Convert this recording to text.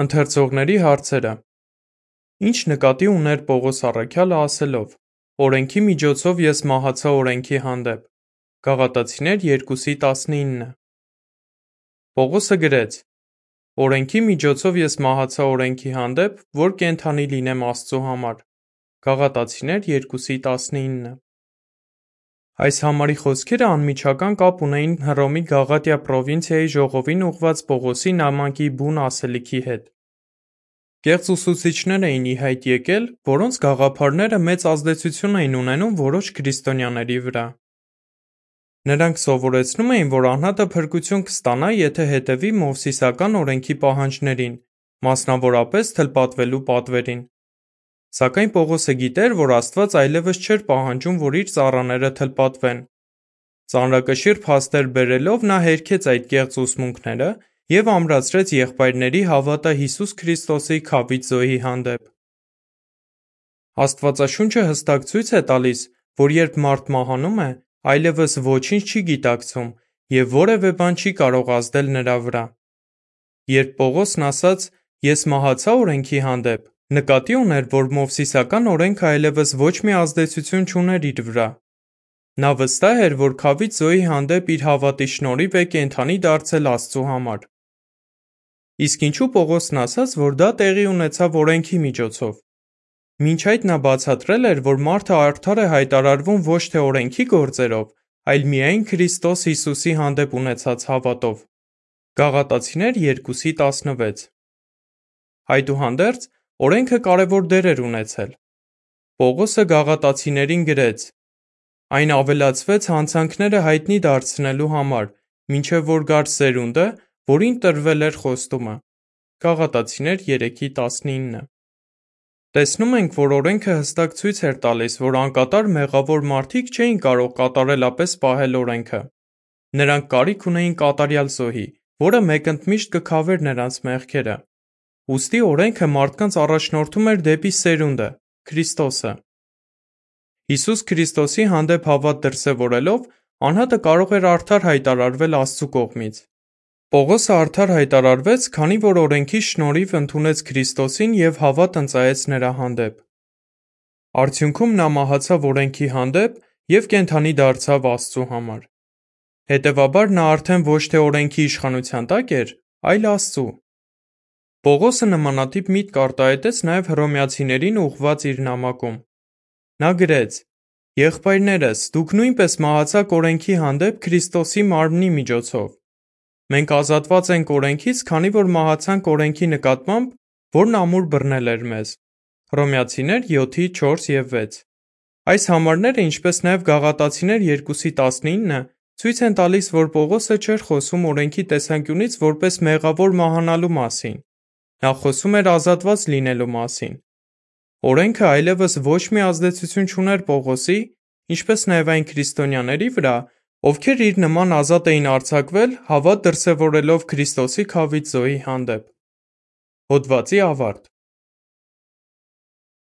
Ընթերցողների հարցերը. Ինչ նկատի ուներ Պողոս առաքյալը ասելով. «Օրենքի միջոցով ես մահացա օրենքի հանդեպ» (Գաղատացիներ 2:19)։ Պողոսը գրեց. «Օրենքի միջոցով ես մահացա օրենքի հանդեպ, որ կենդանի լինեմ Աստծու համար» (Գաղատացիներ 2:19)։ Այս համարի խոսքերը անմիջական կապ ունեին Հռոմի Գաղատիա պրովինցիայի ժողովին ուղղված Պողոսի նամակի բուն ասելիքի հետ։ Կեղծ ուսուցիչներ էին ի հայտ եկել, որոնց գաղափարները մեծ ազդեցություն էին ունենում որոշ քրիստոնյաների վրա։ Նրանք սովորեցնում էին, որ անհատը փրկություն կստանա, եթե հետևի Մովսիսական օրենքի պահանջներին, մասնավորապես թլպատվելու պատվերին։ Սակայն Պողոսը գիտեր, որ Աստված այլևս չէր պահանջում, որ իր ծառաները թլպատվեն։ Ծանրակշիռ փաստեր բերելով նա հերքեց այդ կեղծ ուսմունքները և ամրացրեց եղբայրների հավատը Հիսուս Քրիստոսի քավիծ զոհի հանդեպ։ Աստվածաշունչը հստակ ցույց է տալիս, որ երբ մարդ մահանում է, այլևս ոչինչ չի գիտակցում և որևէ բան չի կարող ազդել նրա վրա։ Երբ Պողոսն ասաց «Ես մահացա օրենքի հանդեպ», նկատի ուներ, որ Մովսիսական օրենքը այլևս ոչ մի ազդեցություն չուներ իր վրա։ Նա վստահ էր, որ քավիծ զոհի հանդեպ իր հավատի շնորհիվ է կենդանի դարձել Աստծու համար։ Իսկ ինչու Պողոսն ասաց, որ դա տեղի ունեցավ օրենքի միջոցով։ Մինչ այդ նա բացատրել էր, որ մարդը արդար է հայտարարվում ոչ թե օրենքի գործերով, այլ միայն Քրիստոս Հիսուսի հանդեպ ունեցած հավատով։ Գաղատացիներ 2:16։ Այդուհանդերձ, օրենքը կարևոր դեր էր ունեցել։ Պողոսը Գաղատացիներին գրեց. Այն ավելացվեց հանցանքները հայտնի դարձնելու համար, մինչև որ գար սերունդը, որին տրվել էր խոստումը։ Գաղատացիներ 3:19։ Տեսնում ենք, որ օրենքը հստակ ցույց էր տալիս, որ անկատար մեղավոր մարդիկ չէին կարող կատարելապես պահել օրենքը։ Նրանք կարիք ունեին կատարյալ զոհի, որը մեկընդմիշտ կքավեր նրանց մեղքերը։ Ուստի օրենքը մարդկանց առաջնորդում էր դեպի սերունդը՝ Քրիստոսը։ Հիսուս Քրիստոսի հանդեպ հավատ դրսևորելով անհատը կարող էր արդար հայտարարվել Աստծու կողմից։ Պողոսը արդար հայտարարվեց, քանի որ օրենքի շնորհիվ ընդունեց Քրիստոսին և հավատ ընծայեց նրա հանդեպ։ Արդյունքում նա մահացավ օրենքի հանդեպ և կենդանի դարձավ Աստծու համար։ Հետևաբար նա արդեն ոչ թե օրենքի իշխանության տակ էր, այլ Աստծու։ Պողոսը նմանատիպ միտք արտահայտեց նաև հռոմեացիներին ուղղված իր նամակում։ Նա գրեց. «Եղբայրներս, դուք նույնպես մահացաք օրենքի հանդեպ Քրիստոսի մարմնի միջոցով։ Մենք ազատված ենք օրենքից, քանի որ մահացանք օրենքի նկատմամբ, որն ամուր բռնել էր մեզ» (Հռոմեացիներ 7:4-6)։ Այս համարները, ինչպես նաև Գաղատացիներ 2:19-ը, ցույց են տալիս, որ Պողոսը չէր խոսում օրենքի տեսանկյունից որպես մեղավոր մահանալու մասին։ Նա խոսում էր ազատված լինելու մասին։ Օրենքը այլևս ոչ մի ազդեցություն չուներ Պողոսի, ինչպես նաև այն քրիստոնյաների վրա, ովքեր իր նման ազատ էին արձակվել՝ հավատ դրսևորելով Քրիստոսի քավիծ զոհի հանդեպ։ Հոդվացի ավարտ։